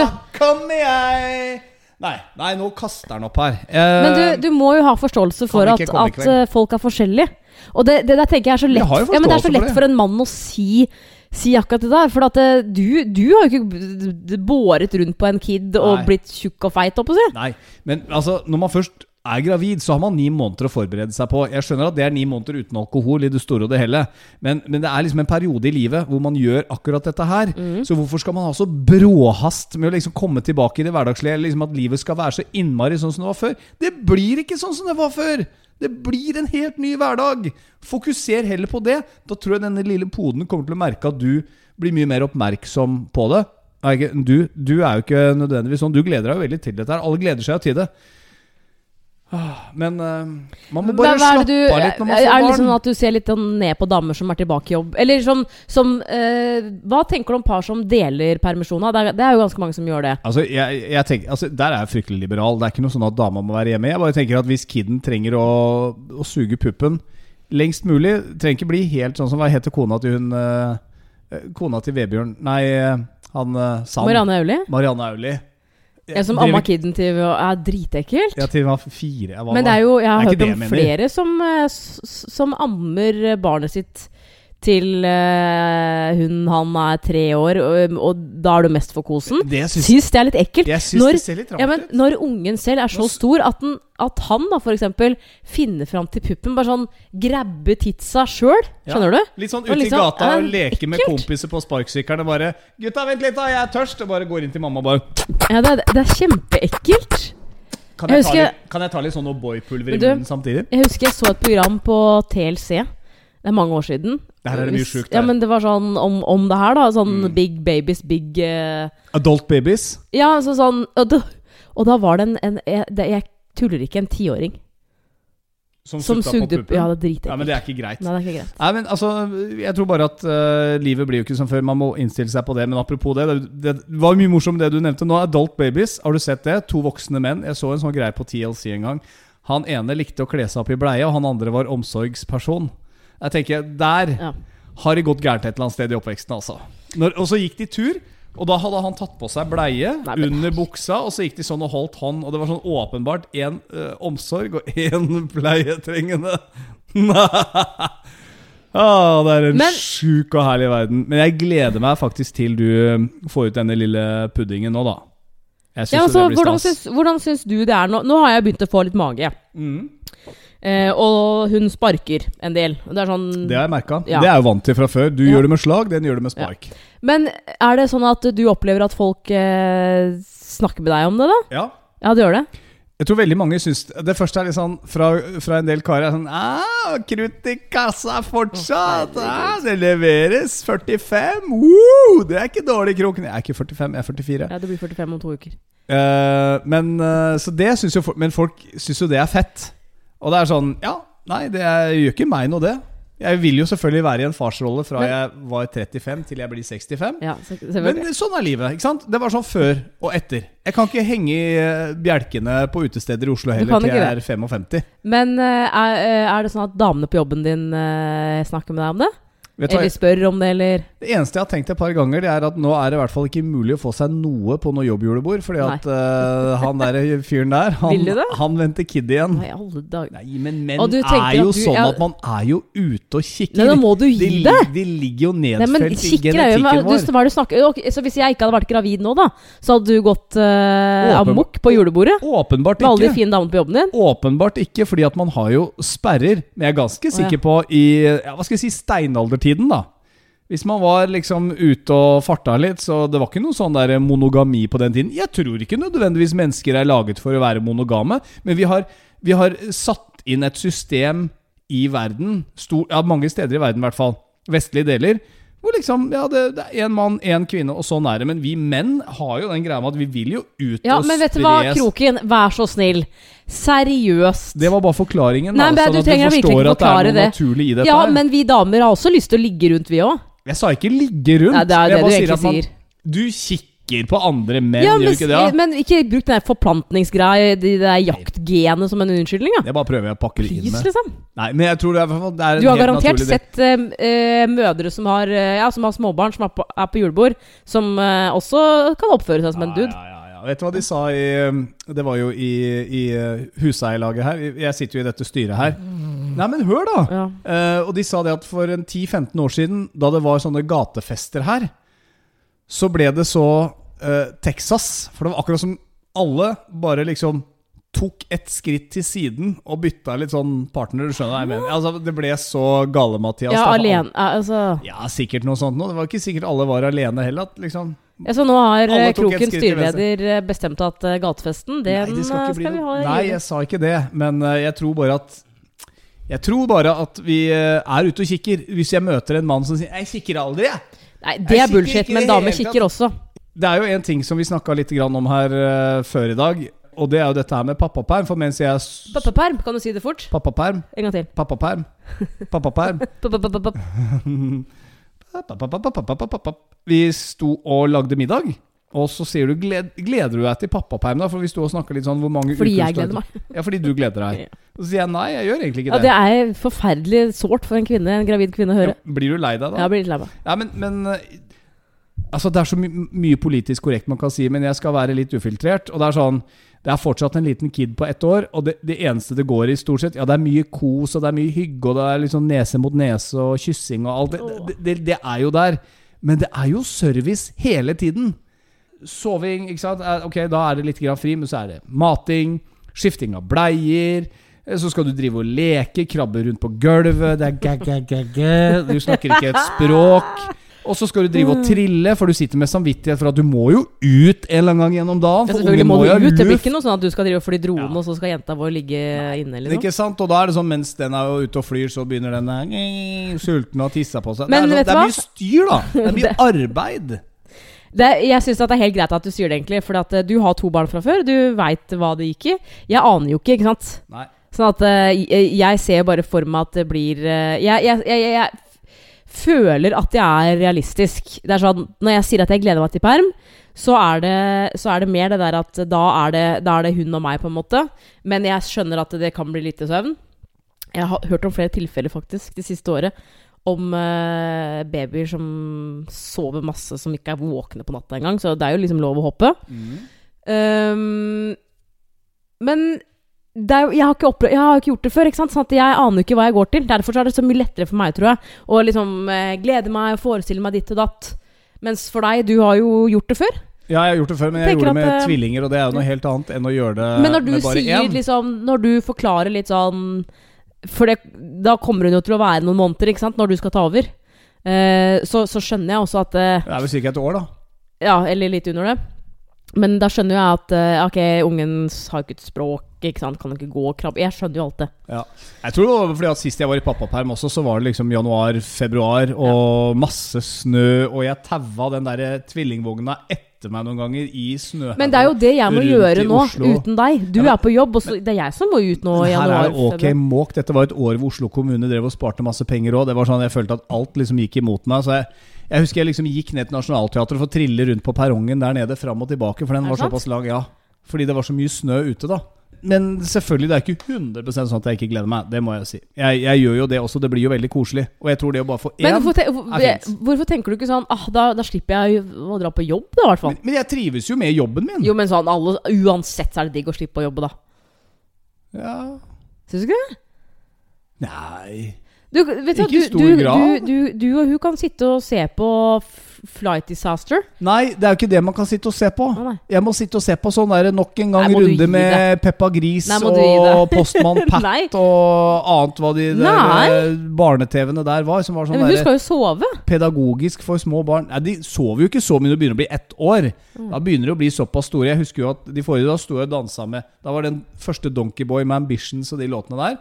Ja, kom jeg Nei, nei, nå kaster han opp her. Eh, Men du, du må jo ha forståelse for at, at eh, folk er forskjellige. Og det, det der tenker jeg er så lett ja, men Det er så lett for for en mann å si, si akkurat det der. For at eh, du, du har jo ikke båret rundt på en kid og Nei. blitt tjukk og feit, holdt på å si. Nei, men altså, når man først er gravid, så har man ni måneder å forberede seg på. Jeg skjønner at det er ni måneder uten alkohol i det store og det hele, men, men det er liksom en periode i livet hvor man gjør akkurat dette her. Mm. Så hvorfor skal man ha så bråhast med å liksom komme tilbake i det hverdagslige? Liksom at livet skal være så innmari sånn som det var før? Det blir ikke sånn som det var før! Det blir en helt ny hverdag! Fokuser heller på det. Da tror jeg denne lille poden kommer til å merke at du blir mye mer oppmerksom på det. Du, du er jo ikke nødvendigvis sånn. Du gleder deg jo veldig til dette her. Alle gleder seg jo til det. Ah, Men uh, man må bare slappe du- av litt når man Er det liksom barn. at du ser litt sånn ned på damer som er tilbake i jobb? Eller som, som uh, Hva tenker du om par som deler permisjoner? Det det er jo ganske mange som gjør det. Altså, jeg, jeg tenker, altså, Der er jeg fryktelig liberal. Det er ikke noe sånn at dama må være hjemme. Jeg bare tenker at Hvis kiden trenger å, å suge puppen lengst mulig Trenger ikke bli helt sånn som Hva heter kona til hun eh, Kona til Vebjørn Nei, han uh, Sand. Marianne Aulie? Marianne Aulie. Jeg som amma kiden til er dritekkelt. Ja, til hun var fire. Jeg var, Men det er jo, jeg har Det hørt om flere som, eh, som ammer barnet sitt til uh, hun han er tre år, og, og da er du mest for kosen. Det syns Syns det er litt ekkelt. Når, litt ja, men når ungen selv er så stor at, den, at han da eksempel finner fram til puppen, bare sånn grabbe titsa sjøl, Ja. skjønner du? Litt sånn ut ute i liksom, gata og leke med kompiser på sparkesykkelen og bare 'Gutta, vent litt, da, jeg er tørst.' Og bare går inn til mamma og bare Ja, det, er- det er kjempeekkelt. Kan Jeg jeg, ta husker- litt, kan jeg ta litt sånn O'boy-pulver i munnen samtidig? Jeg husker jeg så et program på TLC. Det er mange år siden. Det her er det mye sjukt Ja, men det var sånn om, om det her, da. Sånn Mm. Big Babies, Big uh... Adult babies. Ja, så sånn Og, da- og da var det en, en jeg, det, jeg tuller ikke, en tiåring Som, som sugde puppen. Ja, det er dritekkelt. Ja, men det er ikke greit. Nei, det er ikke greit. Nei, men altså, Jeg tror bare at uh, livet blir jo ikke som før. Man må innstille seg på det. Men apropos det, det, det var mye morsomt det du nevnte nå. Adult babies, har du sett det? To voksne menn. Jeg så en sånn greie på TLC en gang. Han ene likte å kle seg opp i bleie, og han andre var omsorgsperson. Jeg tenker, Der Ja. har det gått gærent et eller annet sted i oppveksten. altså Når, Og så gikk de tur, og da hadde han tatt på seg bleie Nei, men- under buksa, og så gikk de sånn og holdt hånd, og det var sånn åpenbart én omsorg og én pleietrengende. ah, det er en Men- sjuk og herlig verden. Men jeg gleder meg faktisk til du eh, får ut denne lille puddingen nå, da. Syns Ja, altså, hvordan, syns, hvordan syns du det er nå? Nå har jeg begynt å få litt mage. Mm, Eh, og hun sparker en del. Det er sånn det har jeg merka. Ja. Det er jo vant til fra før. Du Ja. gjør det med slag, den gjør det med spark. Men er det sånn at du opplever at folk eh, snakker med deg om det, da? Ja. Ja, det gjør det. Jeg tror veldig mange syns Det første er litt sånn fra, fra en del karer er sånn ah, Krutt i kassa fortsatt! Ah, det leveres! 45! Woo! Det er ikke dårlig, Kroken. Jeg er ikke 45, jeg er 44. Ja, Det blir 45 om to uker. Eh, men eh, Så det synes jo Men folk syns jo det er fett. Og det er sånn Ja, nei, det gjør ikke meg noe, det. Jeg vil jo selvfølgelig være i en farsrolle fra Men- jeg var 35 til jeg blir 65. Ja, Men sånn er livet. ikke sant? Det var sånn før og etter. Jeg kan ikke henge i eh, bjelkene på utesteder i Oslo heller til jeg er 55. Men eh, er, eh, er det sånn at damene på jobben din snakker med deg om det? Eller spør om det, eller Det eneste jeg har tenkt et par ganger, det er at nå er det i hvert fall ikke mulig å få seg noe på noe jobbjulebord. Fordi at uh, han der fyren der, han, han venter kid igjen. Nei, alle dager. Nei, men menn er jo du- sånn at man er jo ute og kikker. Nei, da må du gi de, det! de ligger jo nedfelt men i genetikken jo du, vår. hva er det du snakker okay, Så hvis jeg ikke hadde vært gravid nå, da, så hadde du gått uh, amok på julebordet? Åpenbart ikke. Med alle de fine damene på jobben din? Åpenbart ikke, fordi at man har jo sperrer. Men jeg er ganske sikker på i ja, hva skal jeg si, steinaldertiden, da. Hvis man var liksom ute og farta litt, så det var ikke noe sånn der monogami på den tiden. Jeg tror ikke nødvendigvis mennesker er laget for å være monogame, men vi har, vi har satt inn et system i verden, stor, ja, mange steder i verden i hvert fall, vestlige deler, hvor liksom, ja, det, det er én mann, én kvinne, og sånn er det. Men vi menn har jo den greia med at vi vil jo ut Ja, og men vet du hva, spres- Kroken, vær så snill. Seriøst. Det var bare forklaringen. Nei, da, sånn du at du virkelig ikke at det det. Ja, her. men vi damer har også lyst til å ligge rundt, vi òg. Jeg sa ikke ligge rundt. Nei, det er jeg det du egentlig man- sier. Du kikker på andre menn, Ja, gjør men, du ikke det? Ja? men ikke bruk den der forplantningsgreia, det der jaktgenet, som en unnskyldning, Det Jeg bare prøver å pakke det inn med. liksom. Nei, men jeg tror det er, det er Du har garantert sett eh, mødre som har, uh, ja, som har småbarn, som er på, er på julebord, som uh, også kan oppføre seg som en dude. Ja, ja, ja, ja. Vet du hva de sa i um, Det var jo i, i uh, huseierlaget her. Jeg sitter jo i dette styret her. Nei, men hør, da! Ja. Eh, og de sa det at for 10-15 år siden, da det var sånne gatefester her, så ble det så eh, Texas. For det var akkurat som alle bare liksom tok et skritt til siden og bytta litt sånn partner. Du skjønner hva jeg mener? Altså, det ble så gale, Mathias. ja, da, alene Altså Ja, sikkert noe sånt noe. Det var ikke sikkert alle var alene heller. At liksom ja, Så nå har eh, tok et Kroken skritt styreleder eh, bestemt at eh, gatefesten, den Nei, det skal skal vi ha Nei, jeg sa ikke det. Men jeg tror bare at Jeg tror bare at vi er ute og kikker. Hvis jeg møter en mann som sier 'Jeg kikker aldri', jeg. Nei, det Jeg er bullshit, men damer kikker også. Det er jo en ting som vi snakka litt om her før i dag. Og det er jo dette her med pappaperm, for mens jeg Pappaperm, kan du si det fort? Pappaperm. En gang til. Pappaperm. Pappaperm. Vi sto og lagde middag, og så sier du 'Gleder du deg til pappaperm', da? For vi sto og snakka litt sånn hvor mange Fordi jeg gleder meg. Ja, fordi du gleder deg. Så sier jeg nei, jeg gjør egentlig ikke det. Ja, Det er forferdelig sårt for en kvinne, en gravid kvinne å høre. Ja, blir du lei deg da? Ja, jeg blir litt lei meg. Ja, men, men Altså, det er så my mye politisk korrekt man kan si, men jeg skal være litt ufiltrert. Og det er sånn det er fortsatt en liten kid på ett år, og det, det eneste det går i, stort sett Ja, det er mye kos, og det er mye hygge, og det er liksom nese mot nese og kyssing og alt. Det, det, det, er jo der. Men det er jo service hele tiden. Soving, ikke sant. Eh, Ok, da er det litt grann fri, men så er det mating, skifting av bleier. eh, Så skal du drive og leke, krabbe rundt på gulvet. Det er gæ-gæ-gæ-gæ. Du snakker ikke et språk. Og så skal du drive og trille, for du sitter med samvittighet for at du må jo ut en eller annen gang gjennom dagen. Ja, For selvfølgelig ungen må må du ha ut. Det blir ikke noe sånn at du skal drive og fly drone, Ja. og så skal jenta vår ligge inne. Liksom. Ikke sant? Og da er det sånn mens den er ute og flyr, så begynner den der, eh, sulten og tissa på seg. Men det er, sånn, det er mye styr, da. Det er mye arbeid. Det, jeg syns det er helt greit at du sier det, egentlig. For at eh, du har to barn fra før. Du veit hva det gikk i. Jeg aner jo ikke, ikke sant. Nei. Sånn at eh, jeg- ser bare for meg at det blir jeg, jeg, jeg, jeg, jeg føler at jeg er realistisk. Det er sånn, Når jeg sier at jeg gleder meg til perm, så er det, så er det mer det der at da er det, da er det hun og meg, på en måte. Men jeg skjønner at det kan bli lite søvn. Jeg har hørt om flere tilfeller faktisk det siste året om uh, babyer som sover masse, som ikke er våkne på natta engang. Så det er jo liksom lov å hoppe. Um, men er, jeg, har jeg har ikke gjort det før, ikke sant? sånn at jeg aner ikke hva jeg går til. Derfor så er det så mye lettere for meg, tror jeg, å liksom eh, glede meg og forestille meg ditt og datt. Mens for deg, du har jo gjort det før. Ja, jeg har gjort det før, men jeg Tenker gjorde det med at, eh, tvillinger, og det er jo noe helt annet enn å gjøre det med bare én. Men når du sier liksom Når du forklarer litt sånn For det, da kommer hun jo til å være noen måneder, ikke sant, når du skal ta over. Eh, så, så skjønner jeg også at eh, Det er vel ca. et år, da. Ja, eller litt under det. Men da skjønner jeg at eh, ok, ungen har ikke et språk, ikke sant, kan ikke gå og krabbe. Jeg skjønner jo alt det. Ja. Jeg tror det var fordi at Sist jeg var i pappaperm også, så var det liksom januar-februar og masse snø, og jeg taua den der tvillingvogna etter meg noen ganger i snø. Men det er jo det jeg må gjøre nå, uten deg. Du Ja, men- er på jobb, og så, det er jeg som må ut nå i Her januar. er det ok februar. måk. Dette var et år hvor Oslo kommune drev og sparte masse penger òg. Det var sånn Jeg følte at alt liksom gikk imot meg. Så jeg, jeg husker jeg liksom gikk ned til Nationaltheatret for å trille rundt på perrongen der nede fram og tilbake, for den Er var såpass lang. Ja, fordi det var så mye snø ute, da. Men selvfølgelig, det er ikke 100 sånn at jeg ikke gleder meg. Det må jeg si. Jeg, jeg gjør jo det også. Det blir jo veldig koselig. Og jeg tror det å bare få Men én hvorfor, te hvor- hvorfor tenker du ikke sånn ah, da, da slipper jeg å dra på jobb, da, i hvert fall. men, men jeg trives jo med jobben min. Jo, men sånn alle, uansett så er det digg å slippe å jobbe, da. Ja Syns du ikke det? Nei Du, vet Ikke i stor du, grad. Du, du, du og hun kan sitte og se på Flight Disaster. Nei, det er jo ikke det man kan sitte og se på. Å, nei. Jeg må sitte og se på sånn der nok en gang Nei, må du gi runde med? Peppa Gris Nei, må du gi og det? Postmann Pat og annet hva de der Nei. eh, barne-TV-ene der var. Som var sånn men hun der skal jo sove. pedagogisk for små barn. Nei, De sover jo ikke så mye når de begynner å bli ett år. Mm. Da begynner de å bli såpass store. Jeg husker jo at de forrige da sto jeg og dansa med Da var den første Donkeyboy med Ambitions og de låtene der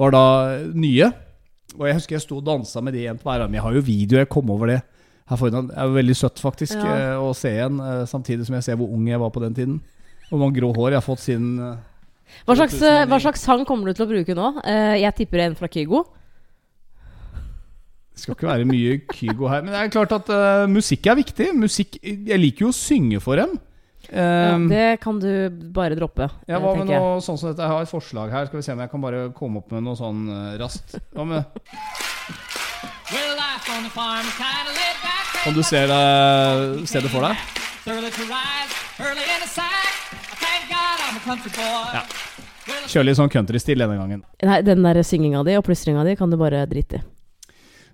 Var da nye. Og jeg husker jeg sto og dansa med de igjen på hver arm. Jeg har jo video, jeg kom over det. Her foran, Det er veldig søtt faktisk Ja. eh, å se igjen, eh, samtidig som jeg ser hvor ung jeg var på den tiden. Hvor mange grå hår jeg har fått siden eh, Hva slags, hva slags sang kommer du til å bruke nå? Eh, jeg tipper en fra Kygo. Det skal ikke være mye Kygo her. Men det er klart at uh, musikk er viktig. Musikk, Jeg liker jo å synge for dem. Ja, Um, det kan du bare droppe. Ja, hva med jeg. noe sånn som dette? Jeg har et forslag her. Skal vi se om jeg kan bare komme opp med noe sånn uh, raskt. Hva med Well, life on the farm Om du ser det, ser det for deg? Ja. Kjør litt sånn countrystil denne gangen. Nei, den der synginga di og plystringa di kan du bare drite i.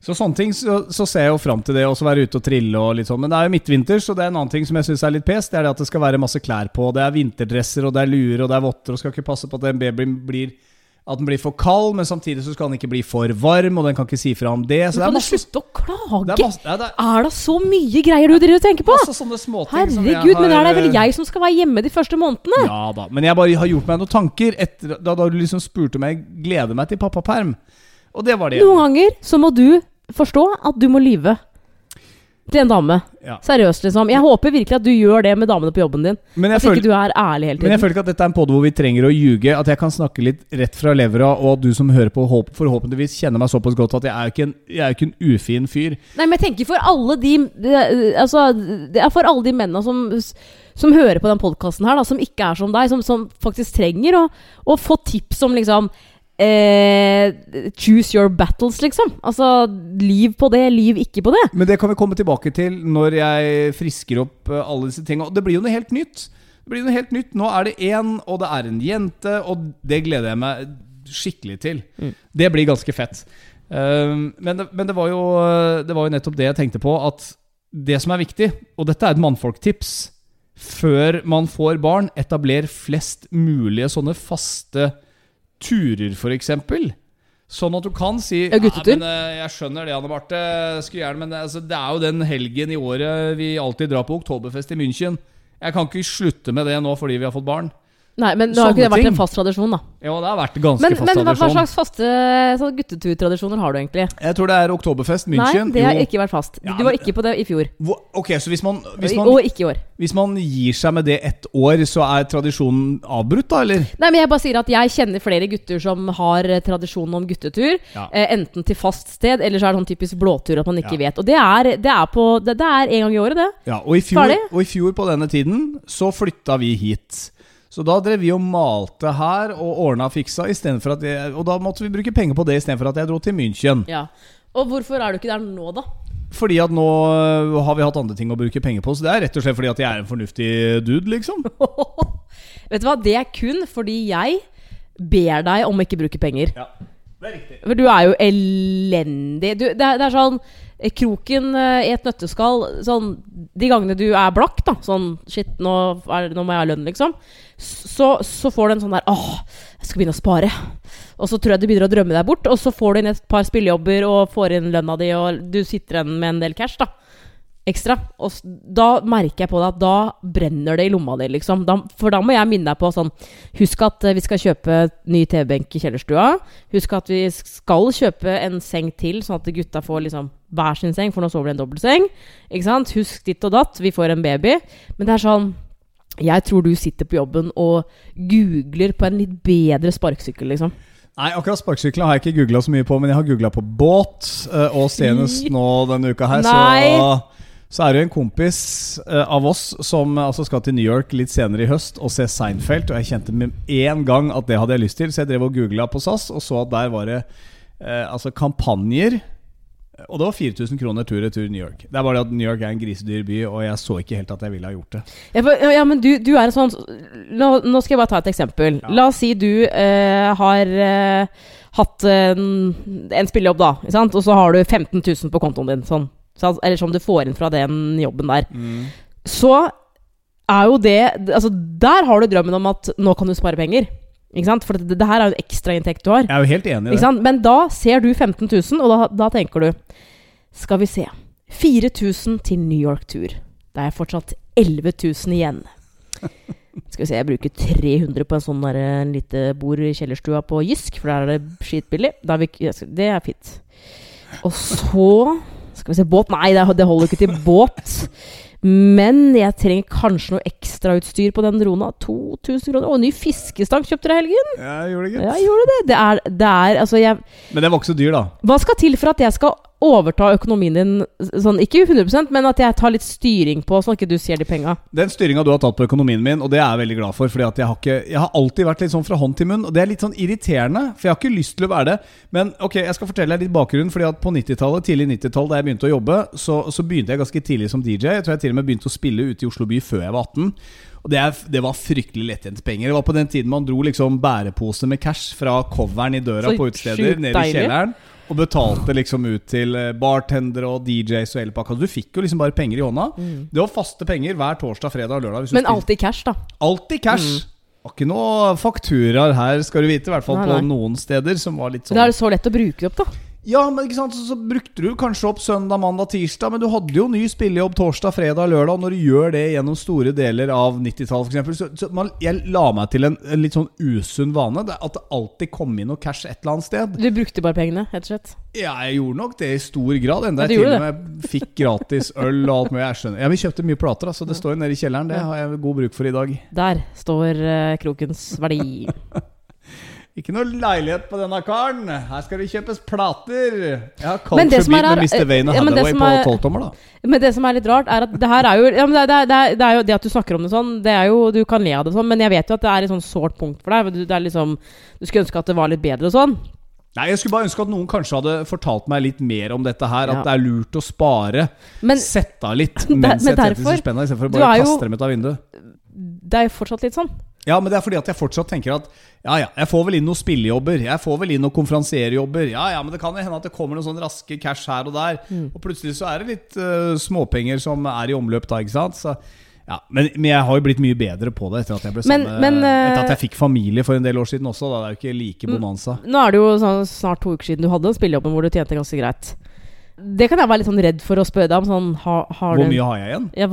Så sånne ting, så, så ser jeg jo fram til det. Også være ute og trille og litt sånn. Men det er jo midtvinter, så det er en annen ting som jeg syns er litt pes. Det er det at det skal være masse klær på. Det er vinterdresser, og det er luer, og det er votter, og skal ikke passe på at en baby blir at den blir for kald, men samtidig så skal den ikke bli for varm, og den kan ikke si fra om det. Så det kan er du slutte å klage? det er masse, ja, det er Er det så mye greier du driver og tenker på? masse sånne småting som jeg Herregud, men det er det vel eh, jeg som skal være hjemme de første månedene? Ja da, men jeg bare har gjort meg noen tanker etter, da, da du liksom spurte meg gleder meg til pappaperm. Og det var det. Noen ganger så må du forstå at du må lyve til en dame. Ja. Seriøst, liksom. Jeg håper virkelig at du gjør det med damene på jobben din. Men jeg, At ikke føler, du er ærlig hele tiden. men jeg føler ikke at dette er en podd hvor vi trenger å ljuge. At jeg kan snakke litt rett fra levra, og at du som hører på, forhåpentligvis kjenner meg såpass godt at jeg er jo ikke ikke en ufin fyr. Nei, men jeg tenker for alle de Altså, det er for alle de mennene som som hører på den podkasten her, da, som ikke er som deg, som, som faktisk trenger å, å få tips om liksom eh, Choose your battles, liksom. Altså, liv på det, liv ikke på det. Men det kan vi komme tilbake til når jeg frisker opp eh, alle disse tinga. Og det blir jo noe helt nytt. Det blir noe helt nytt. Nå er det én, og det er en jente, og det gleder jeg meg skikkelig til. Det blir ganske fett. Um, men det, men det, var jo, det var jo nettopp det jeg tenkte på, at det som er viktig, og dette er et mannfolktips Før man får barn, etabler flest mulige sånne faste turer, f.eks. Sånn at du kan si Ja, men, eh, Jeg skjønner det, Anne Marte. Skulle gjerne, men altså, det er jo den helgen i året vi alltid drar på Oktoberfest i München. Jeg kan ikke slutte med det nå fordi vi har fått barn. Nei, men nå har ikke det vært ting. en fast tradisjon, da. Ja, det har vært ganske Men, fast men hva, hva slags faste sånn gutteturtradisjoner har du egentlig? Jeg tror det er Oktoberfest München. Nei, det har Jo. ikke vært fast. Ja, du var ikke på det i fjor. Hvor- Ok, så hvis man, hvis, man, Og ikke i år. hvis man gir seg med det ett år, så er tradisjonen avbrutt, da, eller? Nei, men jeg bare sier at jeg kjenner flere gutter som har tradisjonen om guttetur. Ja. Eh, enten til fast sted, eller så er det sånn typisk blåtur at man ikke Ja. vet. Og det er, det er på Det, det er en gang i året, det. Ja, og i, fjor, og i fjor på denne tiden så flytta vi hit. Så da drev vi og malte her og ordna og fiksa, at jeg, og da måtte vi bruke penger på det istedenfor at jeg dro til München. Ja. Og hvorfor er du ikke der nå, da? Fordi at nå øh, har vi hatt andre ting å bruke penger på. Så det er rett og slett fordi at jeg er en fornuftig dude, liksom. Vet du hva, det er kun fordi jeg ber deg om å ikke bruke penger. Ja, det er riktig. For du er jo elendig. Du, det, er, det er sånn Kroken eh, i et nøtteskall Sånn De gangene du er blakk, da Sånn Shit, nå, er, nå må jeg ha lønn, liksom. Så, så får du en sånn der Åh, jeg skal begynne å spare. Og så tror jeg du begynner å drømme deg bort, og så får du inn et par spillejobber og får inn lønna di, og du sitter igjen med en del cash, da. Ekstra. Og da merker jeg på det at da brenner det i lomma di, liksom. Da, for da må jeg minne deg på sånn Husk at eh, vi skal kjøpe ny TV-benk i kjellerstua. Husk at vi skal kjøpe en seng til, sånn at gutta får liksom hver sin seng, for nå sover de i en dobbeltseng. Ikke sant? Husk ditt og datt. Vi får en baby. Men det er sånn Jeg tror du sitter på jobben og googler på en litt bedre sparkesykkel, liksom. Nei, akkurat sparkesykler har jeg ikke googla så mye på, men jeg har googla på båt. eh, Og senest nå denne uka her, Nei. så, så er det en kompis eh, av oss som altså skal til New York litt senere i høst og se Seinfeld. Og jeg kjente med en gang at det hadde jeg lyst til, så jeg drev og googla på SAS og så at der var det eh, altså kampanjer. Og det var 4000 kroner tur-retur New York. Det er bare det at New York er en grisedyr by, og jeg så ikke helt at jeg ville ha gjort det. Ja, for, ja, men du, du er en sånn nå, nå skal jeg bare ta et eksempel. Ja. La oss si du eh, har eh, hatt en, en spillejobb, da. Og så har du 15 000 på kontoen din. Sånn. Eller som du får inn fra den jobben der. Så er jo det Altså, der har du drømmen om at nå kan du spare penger. Ikke sant? For det, det her er jo en ekstrainntekt du har. Jeg er jo helt enig i det. sant? Men da ser du 15 000, og da, da tenker du Skal vi se 4000 til New York-tur. Da er jeg fortsatt 11 000 igjen. Skal vi se, jeg bruker 300 på en sånn der, en lite bord i kjellerstua på Jysk, for der er det skitbillig. Det er fint. Og så Skal vi se, båt? Nei, det, holder ikke til båt. Men jeg trenger kanskje noe ekstrautstyr på den drona. 2000 kroner. Og ny fiskestang kjøpte dere i helgen? Jeg gjorde det, gitt. Ja, jeg gjorde det. Det er, det er Altså, jeg Men den var ikke så dyr, da. hva skal til for at jeg skal overta økonomien din sånn, ikke 100 men at jeg tar litt styring på, sånn at ikke du ser de penga? Den styringa du har tatt på økonomien min, og det er jeg veldig glad for. Fordi at jeg har, ikke, jeg har alltid vært litt sånn fra hånd til munn, og det er litt sånn irriterende. For jeg har ikke lyst til å være det. Men ok, jeg skal fortelle deg litt bakgrunn. Fordi at på 90-tallet, tidlig 90-tall, da jeg begynte å jobbe, så, så begynte jeg ganske tidlig som DJ. Jeg tror jeg til og med begynte å spille ute i Oslo by før jeg var 18. Og det, det var fryktelig lettjente penger. Det var på den tiden man dro liksom bærepose med cash fra coveren i døra Så på utesteder ned i deilig. Og betalte liksom ut til eh, bartendere og DJs og hele pakka. Du fikk jo liksom bare penger i hånda. Det var faste penger hver torsdag, fredag og lørdag. Mm. Men alltid cash, da. Alltid cash. Det Var ikke noe fakturaer her, skal du vite. I hvert fall Nei, på noen steder. Som var litt Da er sånn det så lett å bruke det opp, da. Ja, men ikke sant så, så brukte du kanskje opp søndag, mandag, tirsdag. Men du hadde jo ny spillejobb torsdag, fredag, lørdag. Når du gjør det gjennom store deler av 90-tallet, f.eks. Så, så man, jeg la meg til en, en litt sånn usunn vane. Det, at det alltid kom inn noe cash et eller annet sted. Du brukte bare pengene, rett og slett. Ja, jeg gjorde nok det i stor grad. Enda jeg til og med fikk gratis øl og alt mulig. Jeg skjønner. Ja, Vi kjøpte mye plater, så det står jo nede i kjelleren. Det har jeg god bruk for i dag. Der står uh, krokens verdi. Ikke noe leilighet på denne karen. Her skal det kjøpes plater. Jeg har Men som er med her- Mr. Wayne og ja, men det Hathaway som på er- tolvtommer, da. Men det som er litt rart, er at det her er jo ja, men det, det, det, det er jo det at du snakker om det sånn, det er jo Du kan le av det sånn, men jeg vet jo at det er et sånn sårt punkt for deg. Du, det er liksom, du skulle ønske at det var litt bedre og sånn. Nei, Jeg skulle bare ønske at noen kanskje hadde fortalt meg litt mer om dette her. Ja. At det er lurt å spare. Men Sette av litt men mens jeg tjener derfor- setter spenna, istedenfor å bare er kaste dem ut av vinduet. det er jo fortsatt litt sånn. Ja, men det er fordi at jeg fortsatt tenker at ja, ja, jeg får vel inn noen spillejobber. Jeg får vel inn noen konferansierjobber. Ja, ja, men det kan hende at det kommer noen sånne raske cash her og der. Mm. Og plutselig så er det litt uh, småpenger som er i omløp da, ikke sant. Så, ja, men, men jeg har jo blitt mye bedre på det etter at jeg ble Men- sammen men, eh, Etter at jeg fikk familie for en del år siden også. Da. Det er jo ikke like bonanza. Nå er det jo sånn, snart to uker siden du hadde den spillejobben hvor du tjente ganske greit. Det kan jeg være litt sånn redd for å spørre deg om. Sånn, har, har Hvor mye har jeg igjen? Ja,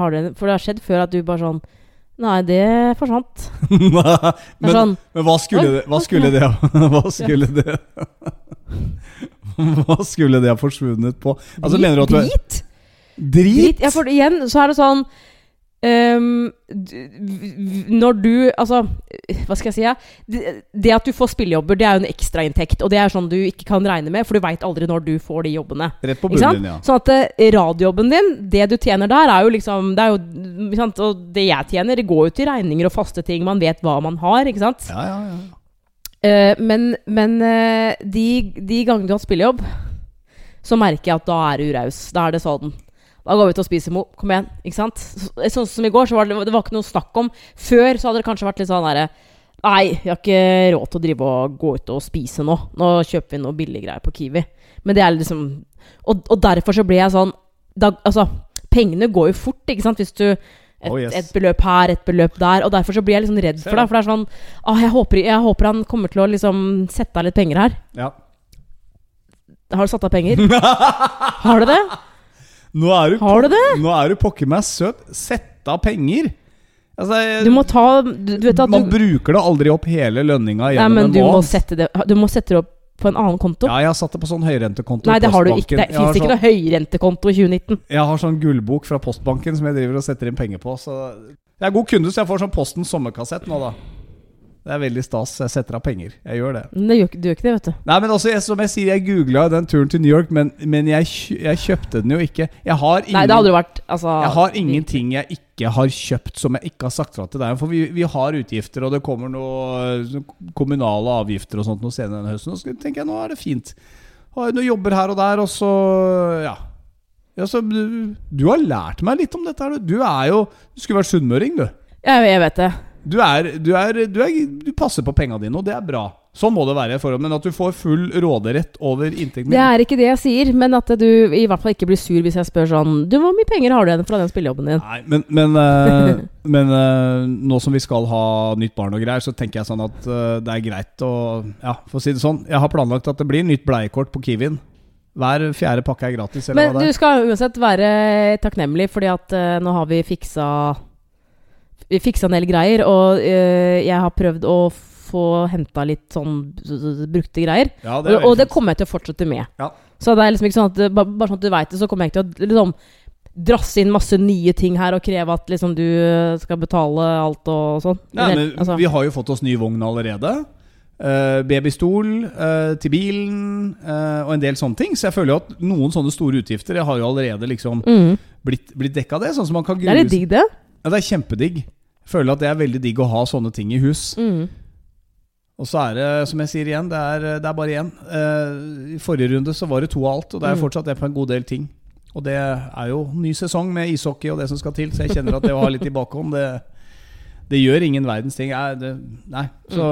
har du, for det har skjedd før at du bare sånn Nei, det forsvant. Nei, men, sånn men hva skulle det Hva skulle det Hva skulle det Hva skulle det ha forsvunnet på? Altså, mener du Drit! Drit? Drit! Ja, for igjen så er det sånn v- Når du Altså, hva skal jeg si? Ja? Det, det at du får spillejobber, det er jo en ekstrainntekt. Og det er sånn du ikke kan regne med, for du veit aldri når du får de jobbene. Rett på bunnen, ja. Sånn at uh, radiojobben din, det du tjener der, er jo liksom Det er jo sant? Og det jeg tjener, det går jo til regninger og faste ting. Man vet hva man har, ikke sant? Ja, ja, ja. Uh, men men uh, de, de gangene du har hatt spillejobb, så merker jeg at da er du raus. Da er det sånn Da går vi ut og spiser, Mo. Kom igjen. Ikke sant? Så, sånn som i går, så var det, det var ikke noe snakk om Før så hadde det kanskje vært litt sånn derre Nei, vi har ikke råd til å drive og gå ut og spise nå. Nå kjøper vi noe billiggreier på Kiwi. Men det er liksom Og, og derfor så blir jeg sånn da, Altså, pengene går jo fort, ikke sant? Hvis du et, Oh, yes. et beløp her, et beløp der. Og derfor så blir jeg liksom redd for det. det. For det er sånn ah, jeg, håper, jeg håper han kommer til å liksom sette av litt penger her. ja. Har du satt av penger? Har du det? Nå er du, Har du det? Nå er du pokker meg søt. Sett av penger. Altså, jeg- Du må ta Du, du vet at man du bruker det aldri opp hele lønninga Nei, gjennom men en du må sette det Du må sette det opp på en annen konto. Ja, jeg har satt det på sånn høyrentekonto. Nei, det har du ikke. Det fins ikke sånn- noe høyrentekonto i 2019. Jeg har sånn gullbok fra Postbanken som jeg driver og setter inn penger på. Så jeg er god kunde, så jeg får sånn Postens sommerkassett nå, da. Det er veldig stas. Jeg setter av penger. Jeg gjør det. Gjør, du gjør ikke det, vet du. Nei, men også, jeg, som jeg sier, jeg googla den turen til New York, men, men jeg, jeg kjøpte den jo ikke. Jeg har ingen, Nei, det hadde vært altså, jeg har ingenting jeg ikke har kjøpt som jeg ikke har sagt fra til deg. For vi, vi har utgifter, og det kommer noe sånn kommunale avgifter og sånt noe senere denne høsten. Og så tenker jeg nå er det fint. Har noen jobber her og der, og så Ja. ja så, du, du har lært meg litt om dette du. Du er jo Du skulle vært sunnmøring, du. Jeg, jeg vet det. Du, er, du, er, du, er, du passer på penga dine, og det er bra. Sånn må det være. forhold, Men at du får full råderett over inntekten Det er ikke det jeg sier, men at du i hvert fall ikke blir sur hvis jeg spør sånn Du, hvor mye penger har du igjen fra den spillejobben din? Nei, men, men, uh, men uh, nå som vi skal ha nytt barn og greier, så tenker jeg sånn at uh, det er greit å Ja, for å si det sånn. Jeg har planlagt at det blir nytt bleiekort på Kiwien. Hver fjerde pakke er gratis. Eller Men du skal uansett være takknemlig, fordi at nå har vi fiksa fiksa en del greier, og eh, jeg har prøvd å få henta litt sånn brukte greier. Ja, Og, er og det kommer jeg til å fortsette med. Ja. Så det er liksom ikke sånn at det- Bare sånn at du veit det, så kommer jeg ikke til å liksom drasse inn masse nye ting her og kreve at liksom du eh, skal betale alt og sånn. Nei, men altså. Vi har jo fått oss ny vogn allerede. Uh, babystol uh, til bilen uh, og en del sånne ting. Så jeg føler jo at noen sånne store utgifter Jeg har jo allerede liksom mm. blitt, blitt dekka det. Sånn som man kan Det er litt digg, det. Ja, det er kjempedigg. Jeg føler at det er veldig digg å ha sånne ting i hus. Mm. Og så er det, som jeg sier igjen, det er, det er bare én. Uh, I forrige runde så var det to av alt, og det er Mm. fortsatt det på en god del ting. Og det er jo ny sesong med ishockey og det som skal til, så jeg kjenner at det å ha litt i bakhånd, det, det gjør ingen verdens ting. Nei, det, nei. Så,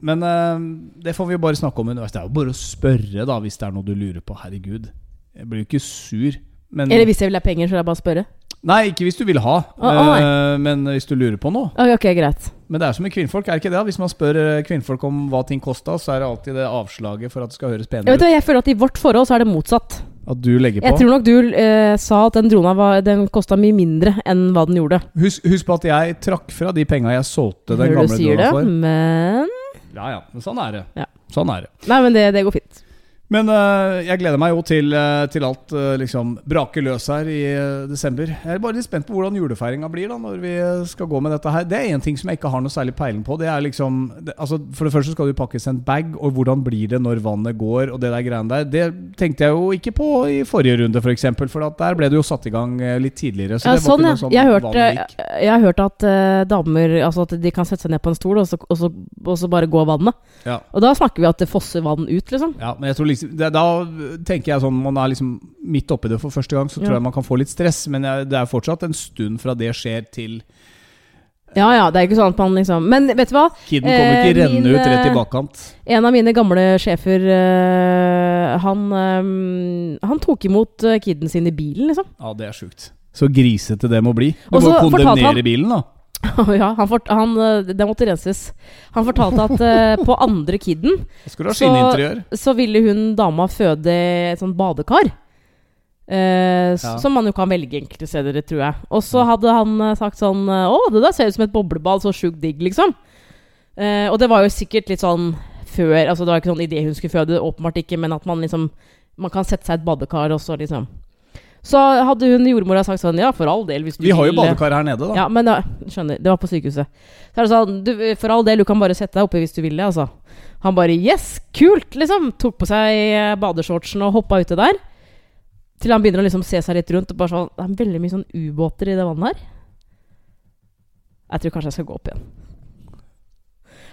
Men uh, det får vi jo bare snakke om underveis. Det er jo bare å spørre, da, hvis det er noe du lurer på. Herregud. Jeg blir jo ikke sur. Men, Eller hvis jeg vil ha penger, så er det bare å spørre. Nei, ikke hvis du vil ha, oh, men hvis du lurer på noe. Ok, ok, greit. Men det er som med kvinnfolk, er det ikke det? Hvis man spør eh, kvinnfolk om hva ting kosta, så er det alltid det avslaget for at det skal høres penere ut. jeg føler at i vårt forhold så er det motsatt. At du legger på. Jeg tror nok du eh, sa at den drona var, den kosta mye mindre enn hva den gjorde. Husk, husk på at jeg trakk fra de penga jeg solgte den Hører du gamle sier det, drona for. men Ja, ja, men sånn er det. Ja. Sånn er det. Nei, men det, det går fint. Men uh, jeg gleder meg jo til, uh, til alt uh, liksom braker løs her i desember. Jeg er bare litt spent på hvordan julefeiringa blir da når vi skal gå med dette her. Det er én ting som jeg ikke har noe særlig peiling på. Det er liksom det, altså For det første skal det pakkes en bag, og hvordan blir det når vannet går, og det der greiene der. Det tenkte jeg jo ikke på i forrige runde, f.eks., for, eksempel, for der ble det jo satt i gang litt tidligere. Så Ja, det var sånn, ikke noe sånn Jeg har hørt, vanlig gikk. eh, jeg har hørt at damer Altså at de kan sette seg ned på en stol, og så, og så, og så bare gå vannet. Ja. Og da snakker vi at det fosser vann ut, liksom. Ja, men jeg tror liksom det, Da tenker jeg sånn Man er liksom midt oppi det for første gang, så tror Ja. jeg man kan få litt stress. Men jeg, det er fortsatt en stund fra det skjer til Ja ja, det er ikke sånn at man liksom Men vet du hva? Kiden kommer ikke Eh, renne min, ut rett i eh, bakkant. En av mine gamle sjefer, uh, han, um, han tok imot kiden sin i bilen, liksom. Ja, det er sjukt. Så grisete det må bli. Du Også må jo kondemnere han- bilen, da. ja, han fort, han, eh, det måtte renses. Han fortalte at uh, på andre kiden Så- så ville hun dama føde et sånt badekar. Uh, Ja. Som man jo kan velge enkelte steder, tror jeg. Og så hadde han sagt sånn Å, det der ser ut som et boblebad, så sjukt digg, liksom. Og det var jo sikkert litt sånn før Altså det var ikke sånn idé hun skulle føde, åpenbart ikke, men at man liksom Man kan sette seg et badekar, og så liksom Så hadde hun jordmora sagt sånn Ja, for all del, hvis du Vi har jo badekar her nede, da. ja, men ja, skjønner, det var på sykehuset. Så er det sånn, du, for all del, du kan bare sette deg oppe hvis du vil det, altså. Han bare Yes, kult! liksom Tok på seg eh, badeshortsen og hoppa uti der. Til han begynner å liksom se seg litt rundt og bare sånn Det er veldig mye sånn ubåter i det vannet her. Jeg tror kanskje jeg skal gå opp igjen.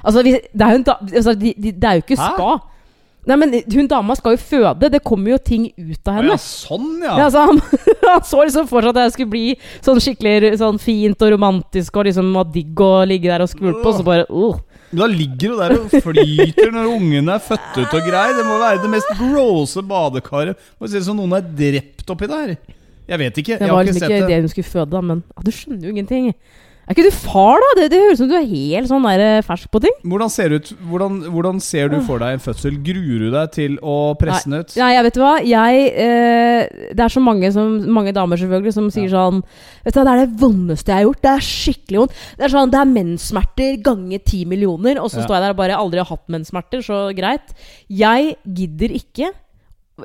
Altså, vi, det er jo en altså, de, de, Det er jo ikke Hæ? Nei, men hun dama skal jo føde. Det kommer jo ting ut av henne. ja, sånn, ja. Ja, så han, han så liksom for seg at det skulle bli sånn skikkelig sånn fint og romantisk og liksom var digg å ligge der og skvulpe, og så bare uh. Men Da ligger du der og flyter når ungen er født ut og greier. Det må være det mest grose badekaret. Må se ut som noen er drept oppi der. Jeg vet ikke. Det Jeg var har ikke liksom sett ikke det. det hun skulle føde, da, men ah, du skjønner jo ingenting. Er ikke du far, da? Det, det høres ut som du er helt sånn der eh, fersk på ting. Hvordan ser, ut, hvordan, hvordan ser du for deg en fødsel? Gruer du deg til å presse den ut? Nei, jeg vet du hva. Jeg, eh, det er så mange, som, mange damer selvfølgelig som sier sånn Vet du hva, Det er det vondeste jeg har gjort. Det er skikkelig vondt. Det er sånn, det er menssmerter ganger ti millioner. Og så Ja. står jeg der og bare aldri har hatt menssmerter, så greit. Jeg gidder ikke,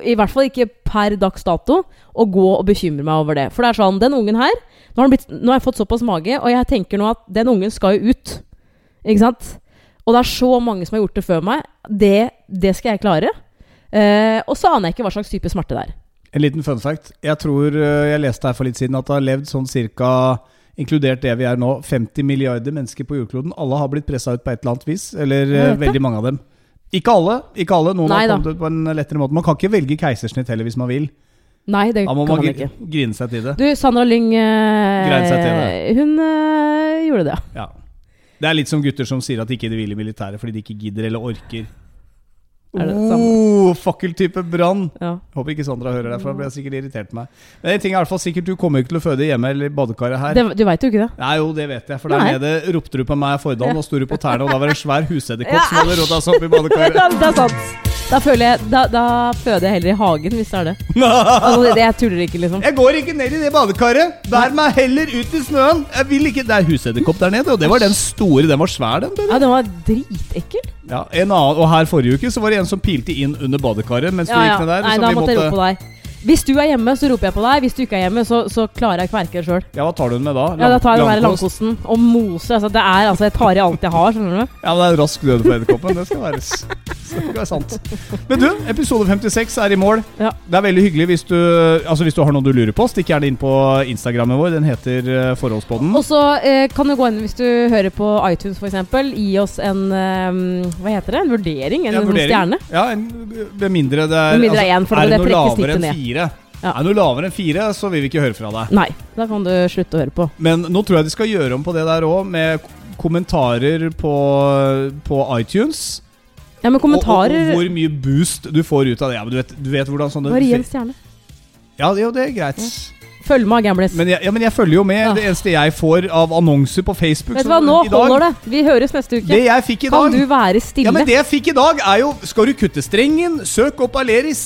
i hvert fall ikke per dags dato, å gå og bekymre meg over det. For det er sånn, den ungen her Nå har, blitt, nå har jeg fått såpass mage, og jeg tenker nå at den ungen skal jo ut. Ikke sant? Og det er så mange som har gjort det før meg. Det, det skal jeg klare. Eh, og så aner jeg ikke hva slags type smerte det er. En liten fun fact. Jeg tror øh, jeg leste her for litt siden at det har levd sånn cirka Inkludert det vi er nå, 50 milliarder mennesker på jordkloden. Alle har blitt pressa ut på et eller annet vis. Eller det. veldig mange av dem. Ikke alle. ikke alle Noen Nei har da. kommet ut på en lettere måte. Man kan ikke velge keisersnitt heller hvis man vil. Nei, det Da må kan man man må ikke. grine seg til det. Du, Sandra Lyng eh, Greide seg til Hun eh, gjorde det. Ja. Det er litt som gutter som sier at de ikke vil i militæret fordi de ikke gidder eller orker. Er det det samme? Oh, fakkeltype brann! Ja. Håper ikke Sandra hører det, for da blir jeg sikkert irritert meg. Men en ting er i hvert fall sikkert, du kommer ikke til å føde hjemme eller i badekaret her. Det, du veit jo ikke det. Nei, jo, det vet jeg. For der nede ropte du på meg i Fordal, og sto på tærne, og da var det en svær husedderkopp Ja, som hadde rota seg opp i badekaret. det er sant. Da, føler jeg, da, da føder jeg heller i hagen, hvis det er det. Altså, jeg tuller ikke, liksom. Jeg går ikke ned i det badekaret! Bær meg heller ut i snøen! Jeg vil ikke Det er husedderkopp der nede, og det var den store. Den var svær, den. baby. Ja, den var dritekkel. Ja, en annen, Og her forrige uke så var det en som pilte inn under badekaret mens Ja, du gikk ned der. Nei, så da måtte jeg rope på deg. Hvis du er hjemme, så roper jeg på deg. Hvis du ikke er hjemme, så, så klarer jeg å kverke det sjøl. Ja, hva tar du den med da? Ja, da tar jeg den der langkosten og mose. Altså, det er altså Jeg tar i alt jeg har, skjønner du. Ja, men det er rask død på edderkoppen. Det skal være, det skal være sant. Men du, episode 56 er i mål. Ja. Det er veldig hyggelig hvis du Altså hvis du har noe du lurer på. Stikk gjerne inn på Instagrammen vår. Den heter eh, Forholdspodden. Og så eh, kan du gå inn hvis du hører på iTunes f.eks. Gi oss en eh, Hva heter det? En vurdering? En Ja, en vurdering. stjerne? Ja, en, med mindre det er Med mindre det er en, for er det det noe lavere enn ned. Fire? Ja. Er noe lavere enn fire, så vil vi ikke høre fra deg. Nei, da kan du slutte å høre på. Men nå tror jeg de skal gjøre om på det der òg, med kommentarer på, på iTunes. Ja, men Og, og, kommentarer og hvor mye boost du får ut av det. Ja, men du vet, du vet hvordan sånne en stjerne. Ja, jo, det er greit. Følg med, Gamlis. Men jeg, ja, men jeg følger jo med. Ja. Det eneste jeg får av annonser på Facebook Vet du hva, nå i dag, holder det. Vi høres neste uke. Det jeg fikk i dag Kan du være stille? Ja, men det jeg fikk i dag, er jo Skal du kutte strengen? Søk opp Aleris.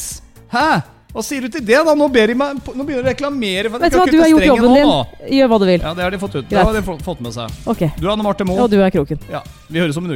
Hæ? Hva sier du til det, da? Nå, ber de meg, nå begynner de å reklamere for Vet du hva, du har gjort jobben din. nå. Gjør hva du vil. Ja, det har de fått ut. Det har de fått- med seg. Ok. Du er Anne Marte Moe. Og du er Kroken. Ja, vi høres om en uke.